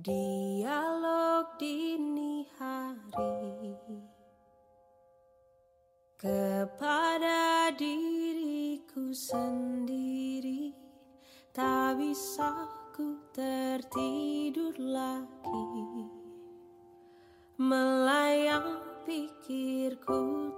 Dialog dini hari. Kepada diriku sendiri tak bisa ku tertidur lagi. Melayang pikirku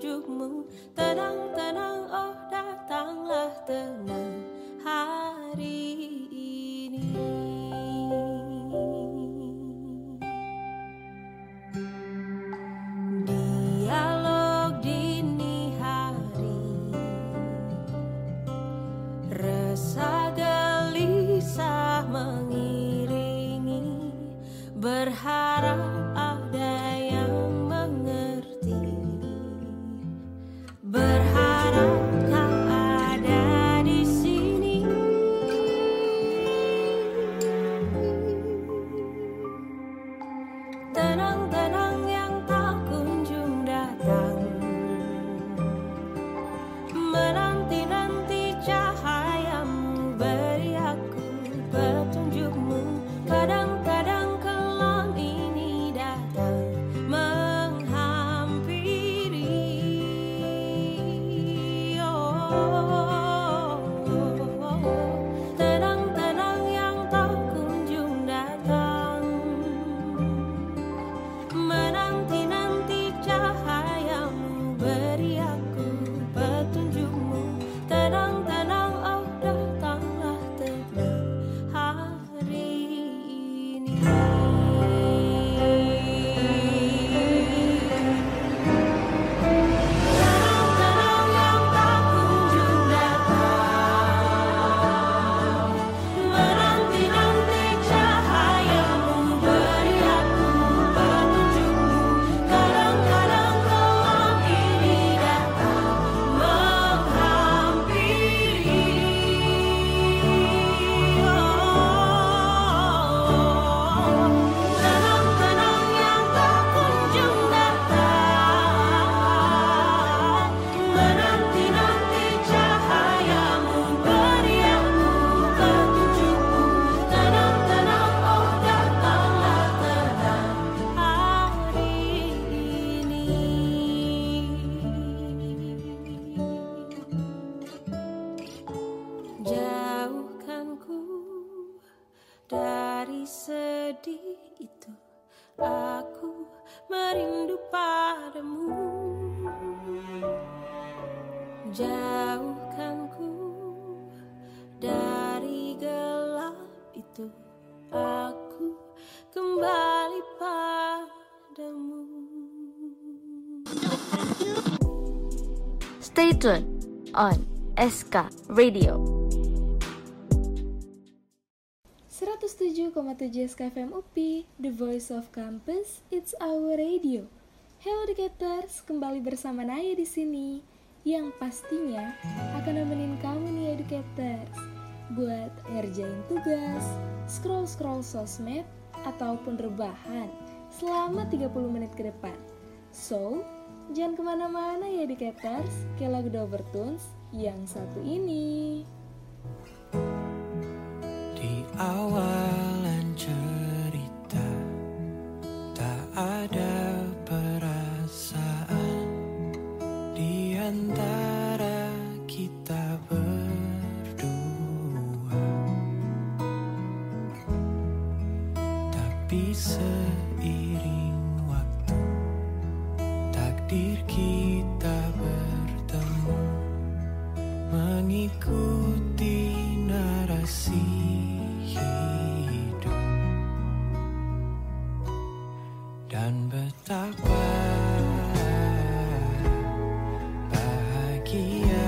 tunjuk Tenang, tenang, oh datanglah tenang. Aku kembali padamu Stay tuned on SK Radio. 107,7 SKFM UPI, The Voice of Campus, It's Our Radio. Hello Educators, kembali bersama Naya di sini, yang pastinya akan nemenin kamu nih Educators, buat ngerjain tugas, scroll-scroll sosmed, ataupun rebahan selama 30 menit ke depan. So, jangan ke mana-mana ya Educators, ke lagu Dobertunes yang satu ini. Di awalan dan betapa bahagia.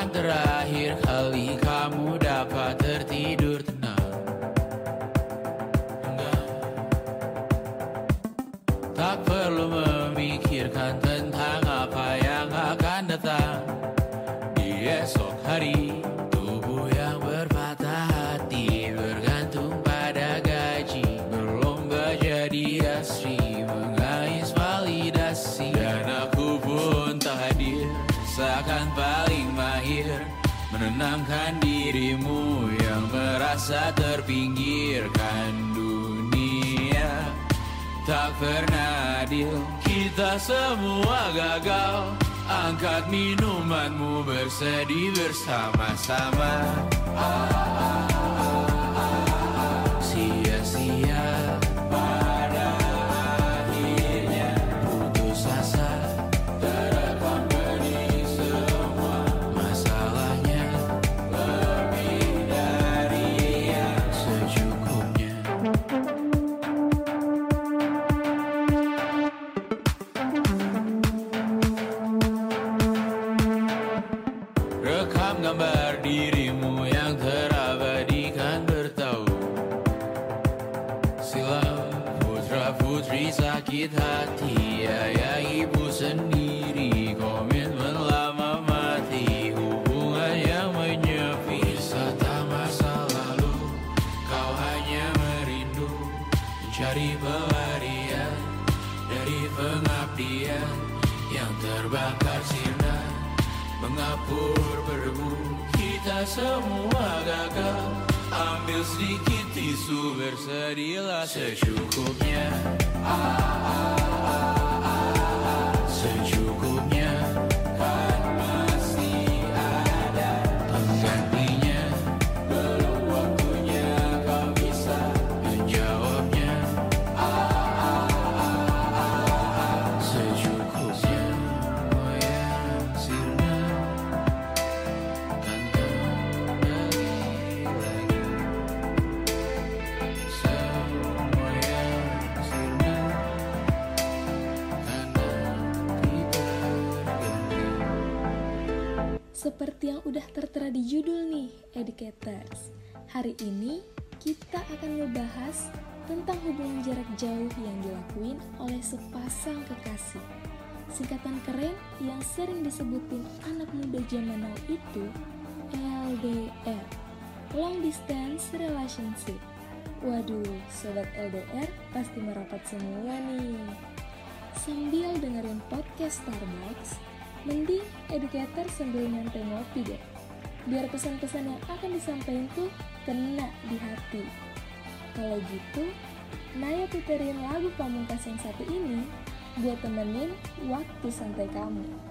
Under. pinggirkan dunia. Tak pernah adil Kita semua gagal. Angkat minumanmu bersedih bersama-sama. Ah, ah, ah, Sia-sia. Semua gagal. Ambil sedikit tisu bersedilah secukupnya. Secukupnya Hari ini kita akan ngebahas tentang hubungan jarak jauh yang dilakuin oleh sepasang kekasih. Singkatan keren yang sering disebutin anak muda zaman now itu LDR, Long Distance Relationship. Waduh, sobat LDR pasti merapat semua nih. Sambil dengerin podcast Starbucks, mending educator sambil nyantai ngopi deh. Biar pesan-pesan yang akan disampaikan tuh kena di hati. Kalau gitu, Naya puterin lagu pamungkas yang satu ini buat temenin waktu santai kamu.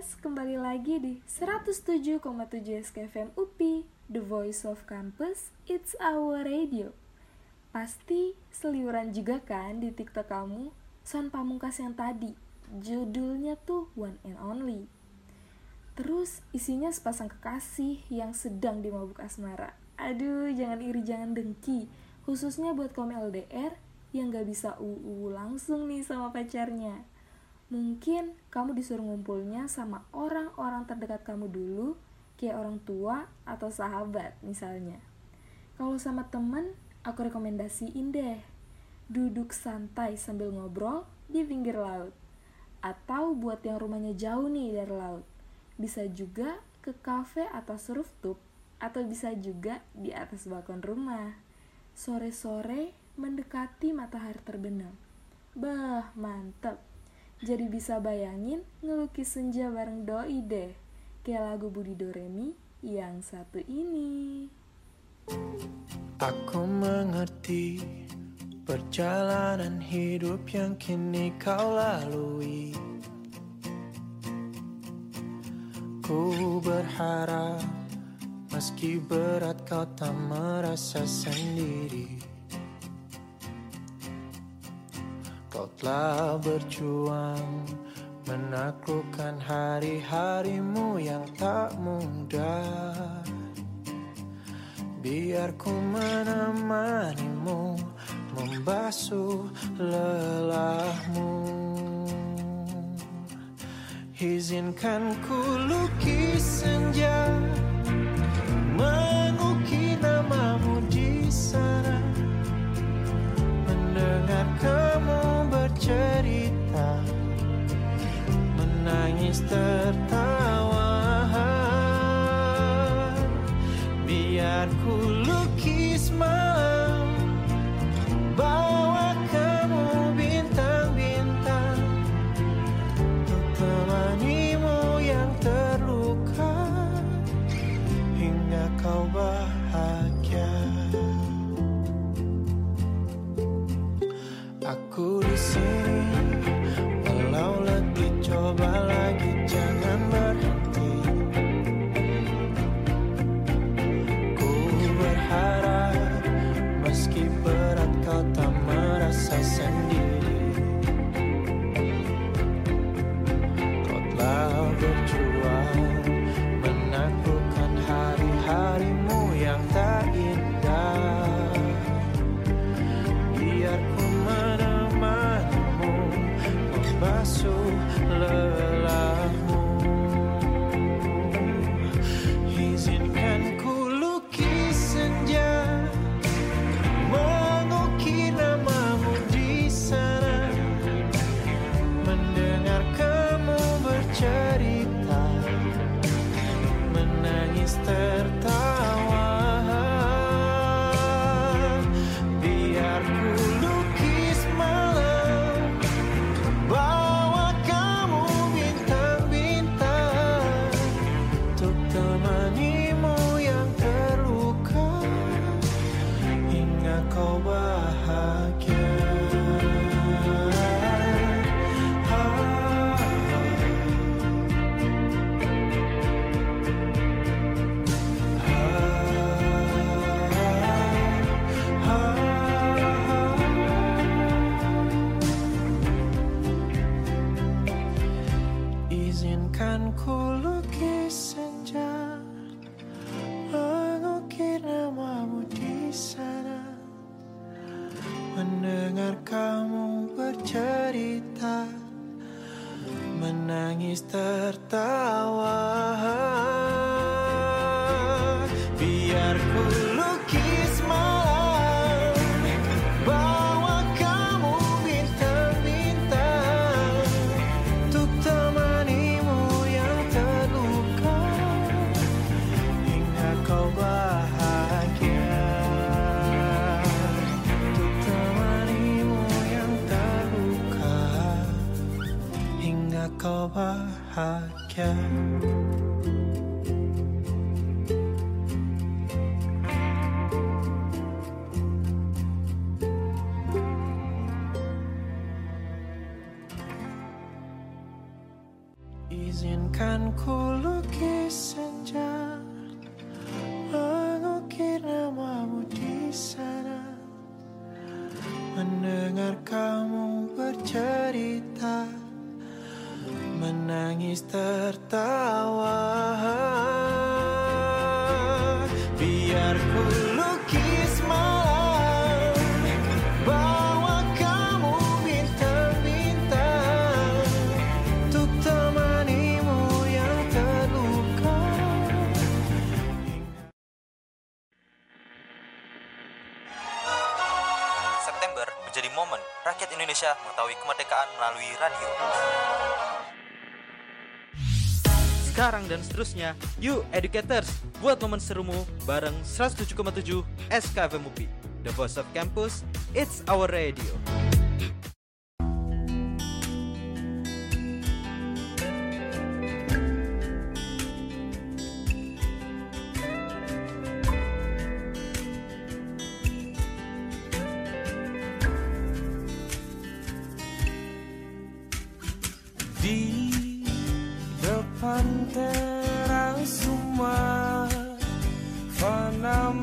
Kembali lagi di 107,7 SKFM UPI, The Voice of Campus, It's Our Radio. Pasti seliuran juga kan di TikTok kamu, Son Pamungkas yang tadi, judulnya tuh One and Only. Terus isinya sepasang kekasih yang sedang dimabuk asmara. Aduh, jangan iri, jangan dengki. Khususnya buat kaum LDR yang gak bisa UU langsung nih sama pacarnya. Mungkin kamu disuruh ngumpulnya sama orang-orang terdekat kamu dulu, kayak orang tua atau sahabat misalnya. Kalau sama temen, aku rekomendasiin deh. Duduk santai sambil ngobrol di pinggir laut. Atau buat yang rumahnya jauh nih dari laut. Bisa juga ke cafe atas rooftop atau bisa juga di atas balkon rumah. Sore-sore mendekati matahari terbenam. Bah, mantep. Jadi bisa bayangin ngelukis senja bareng doi deh. Kayak lagu Budi Doremi yang satu ini. Aku mengerti perjalanan hidup yang kini kau lalui. Ku berharap meski berat kau tak merasa sendiri. Telah berjuang menaklukkan hari-harimu yang tak mudah. Biar ku menemanimu membasuh lelahmu. Izinkan ku lukis senja Mr. Time. izinkan ku lukis senja. Semarang, dan seterusnya. Yuk, educators, buat momen serumu bareng 107,7 SKFM UPI. The Voice of Campus, it's our radio. deep depan teras rumah Fana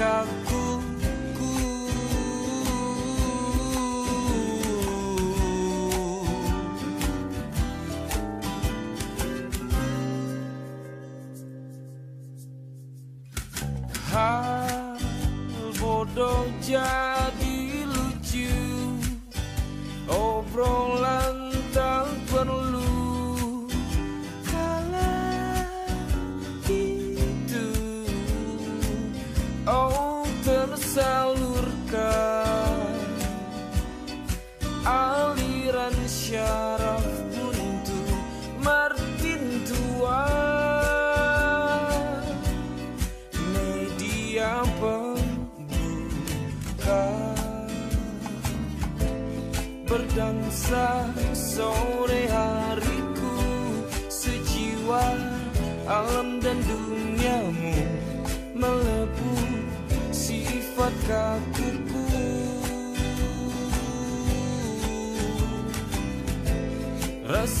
kaku ku Hal bodoh jadi lucu Obrol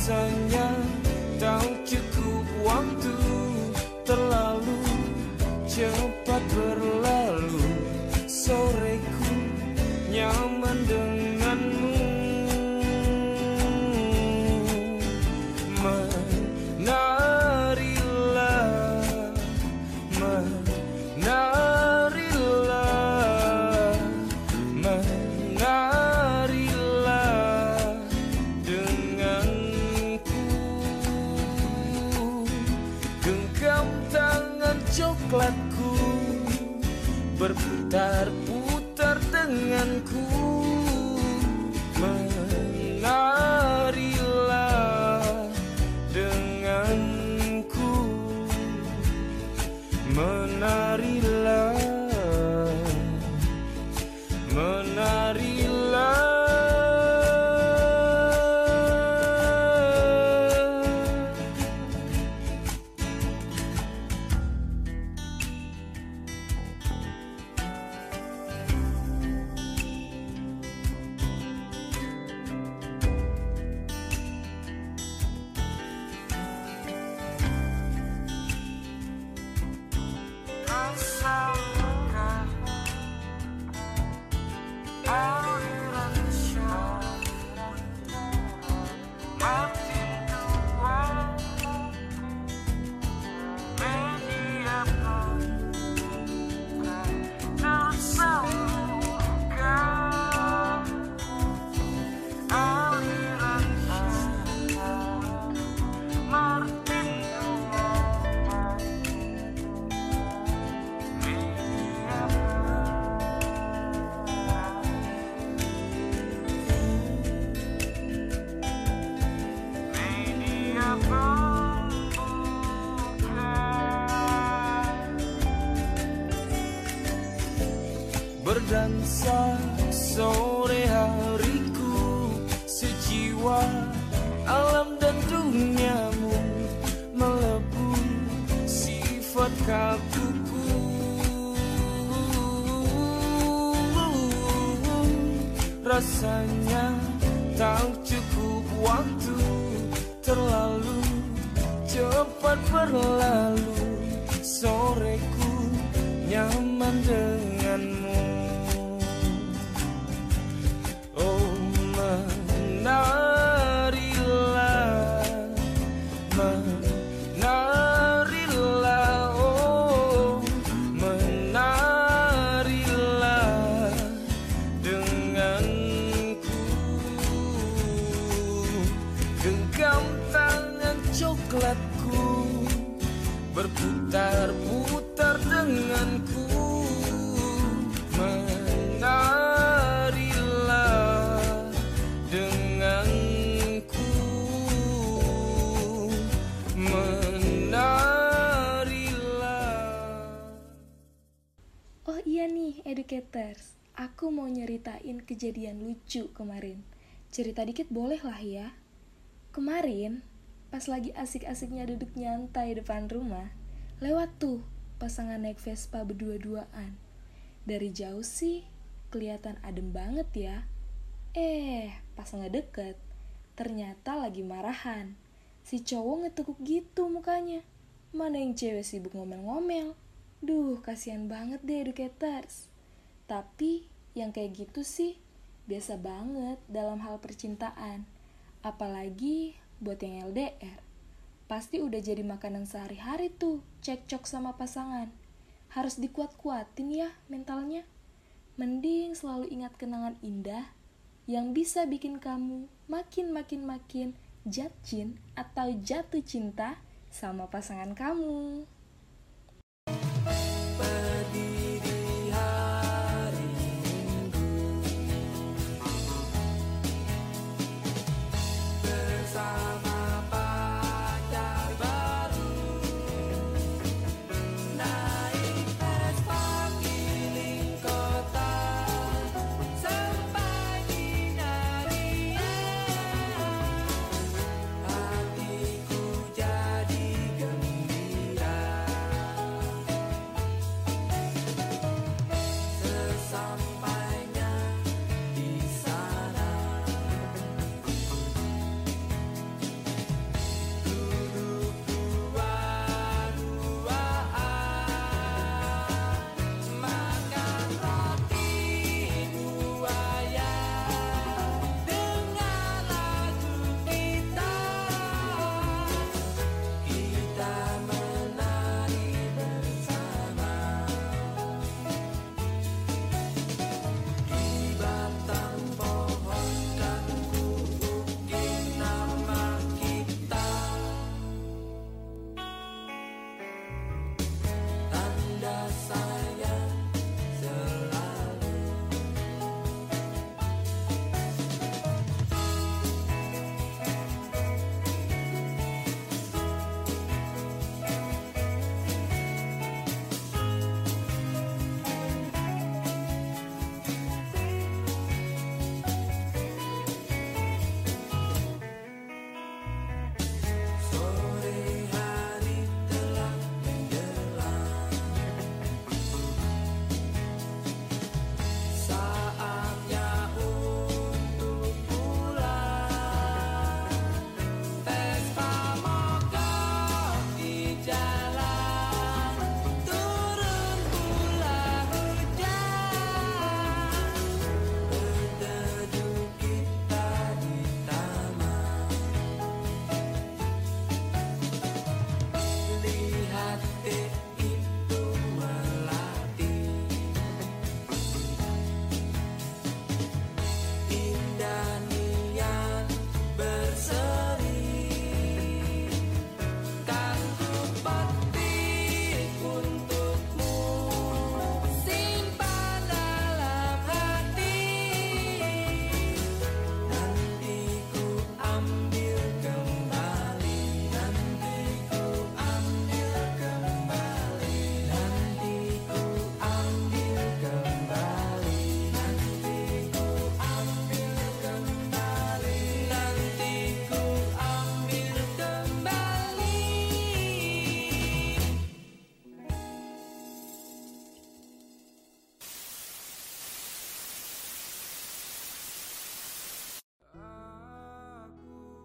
sun. Lucu kemarin. Cerita dikit boleh lah ya. Kemarin, pas lagi asik-asiknya duduk nyantai depan rumah, lewat tuh pasangan naik Vespa berdua-duaan. Dari jauh sih, kelihatan adem banget ya. Eh, pas ngedeket, ternyata lagi marahan. Si cowok ngetekuk gitu mukanya. Mana yang cewek sibuk ngomel-ngomel. Duh, kasihan banget deh educators. Tapi yang kayak gitu sih biasa banget dalam hal percintaan. Apalagi buat yang LDR. Pasti udah jadi makanan sehari-hari tuh, cekcok sama pasangan. Harus dikuat-kuatin ya mentalnya. Mending selalu ingat kenangan indah yang bisa bikin kamu makin-makin-makin jatcin atau jatuh cinta sama pasangan kamu.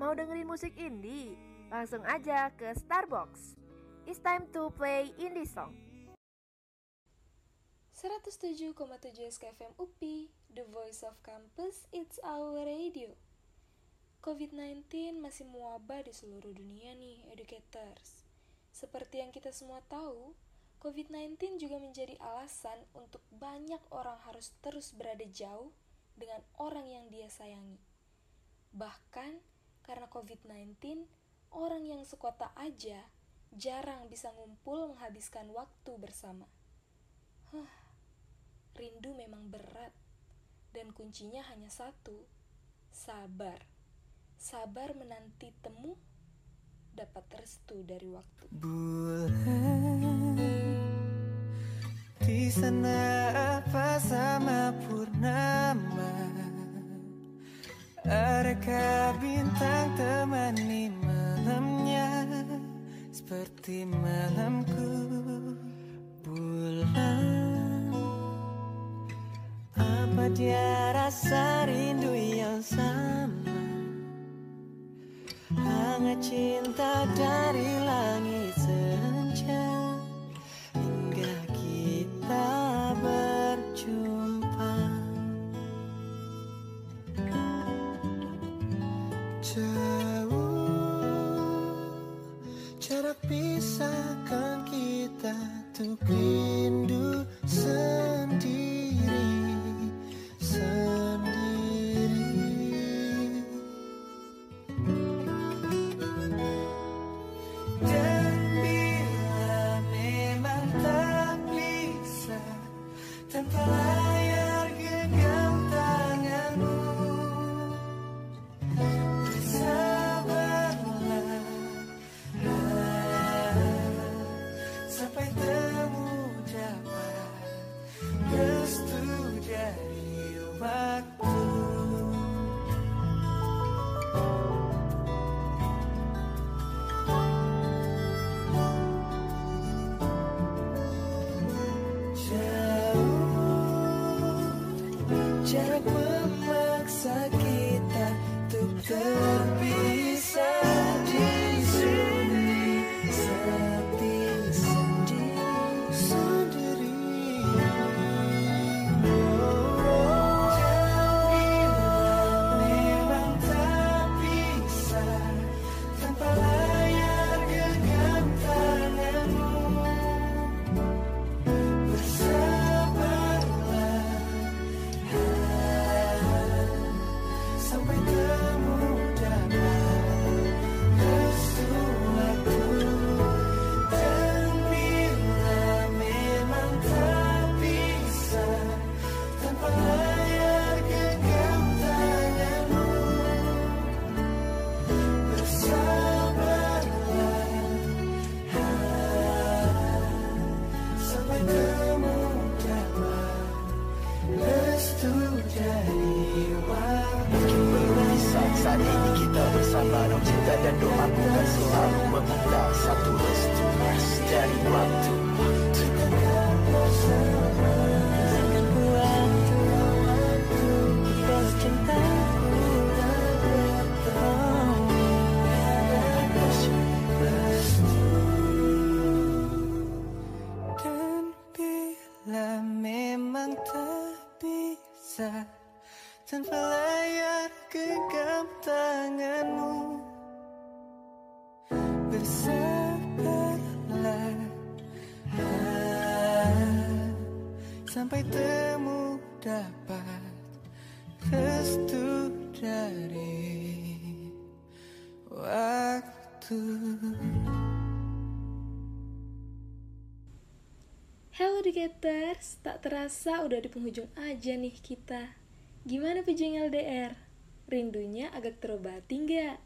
Mau dengerin musik indie? Langsung aja ke Starbox. It's time to play indie song. 107,7 SKFM UPI, The Voice of Campus, It's Our Radio. COVID-19 masih mewabah di seluruh dunia nih, educators. Seperti yang kita semua tahu, COVID-19 juga menjadi alasan untuk banyak orang harus terus berada jauh dengan orang yang dia sayangi. Bahkan karena COVID-19, orang yang sekota aja jarang bisa ngumpul menghabiskan waktu bersama. Huh, rindu memang berat, dan kuncinya hanya satu: sabar. Sabar menanti temu, dapat restu dari waktu. Bulan di sana apa sama purnama Adakah bintang temani malamnya? Seperti malamku Bulan Apa dia rasa rindu yang sama? Hangat cinta dari langit senja Hingga kita berjumpa pisahkan kita Untuk rindu Educators, tak terasa udah di penghujung aja nih kita. Gimana pejuang LDR? Rindunya agak terobati nggak?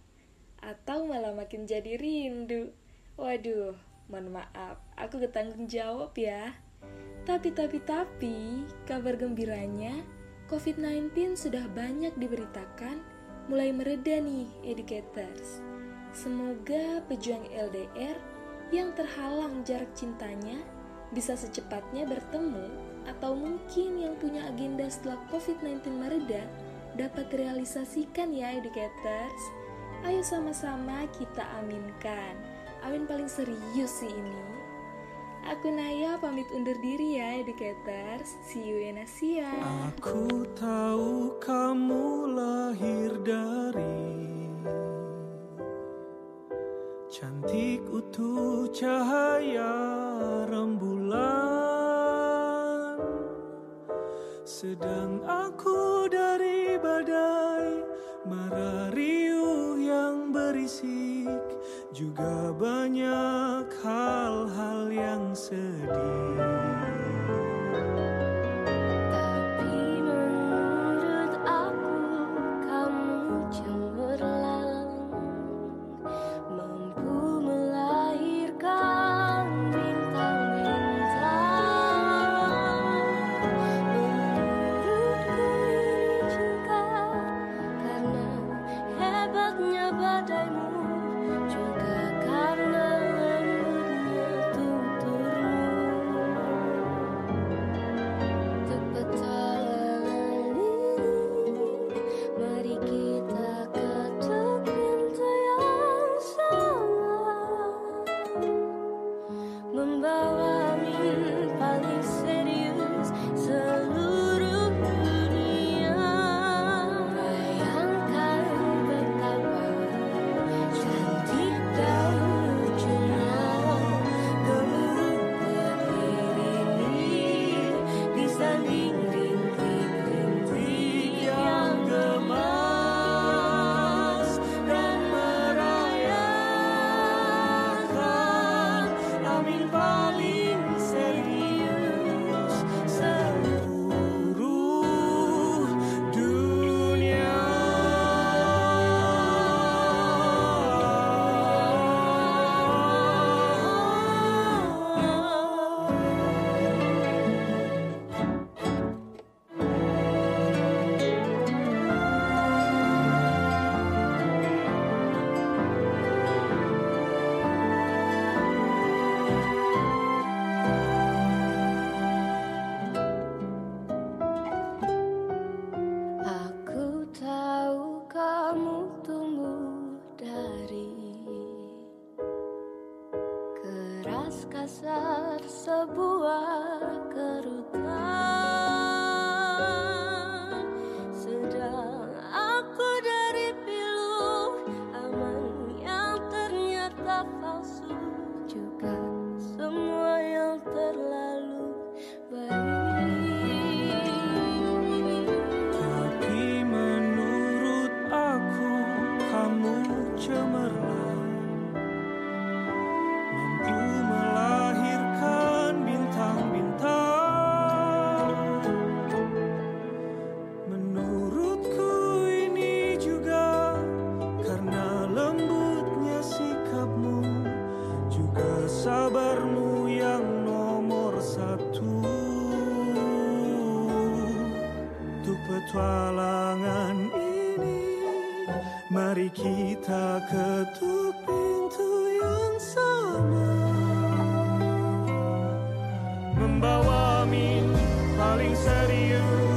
Atau malah makin jadi rindu? Waduh, mohon maaf, aku ketanggung jawab ya. Tapi, tapi, tapi, kabar gembiranya, COVID-19 sudah banyak diberitakan, mulai mereda nih, educators. Semoga pejuang LDR yang terhalang jarak cintanya bisa secepatnya bertemu atau mungkin yang punya agenda setelah COVID-19 mereda dapat realisasikan ya educators. Ayo sama-sama kita aminkan. Amin paling serius sih ini. Aku Naya pamit undur diri ya educators. See you in Asia. Aku tahu kamu lahir dari Cantik utuh cahaya rembulan. Sedang aku dari badai Mara riuh yang berisik. Juga banyak hal-hal yang sedih petualangan ini. Mari kita ketuk pintu yang sama. Membawa amin paling serius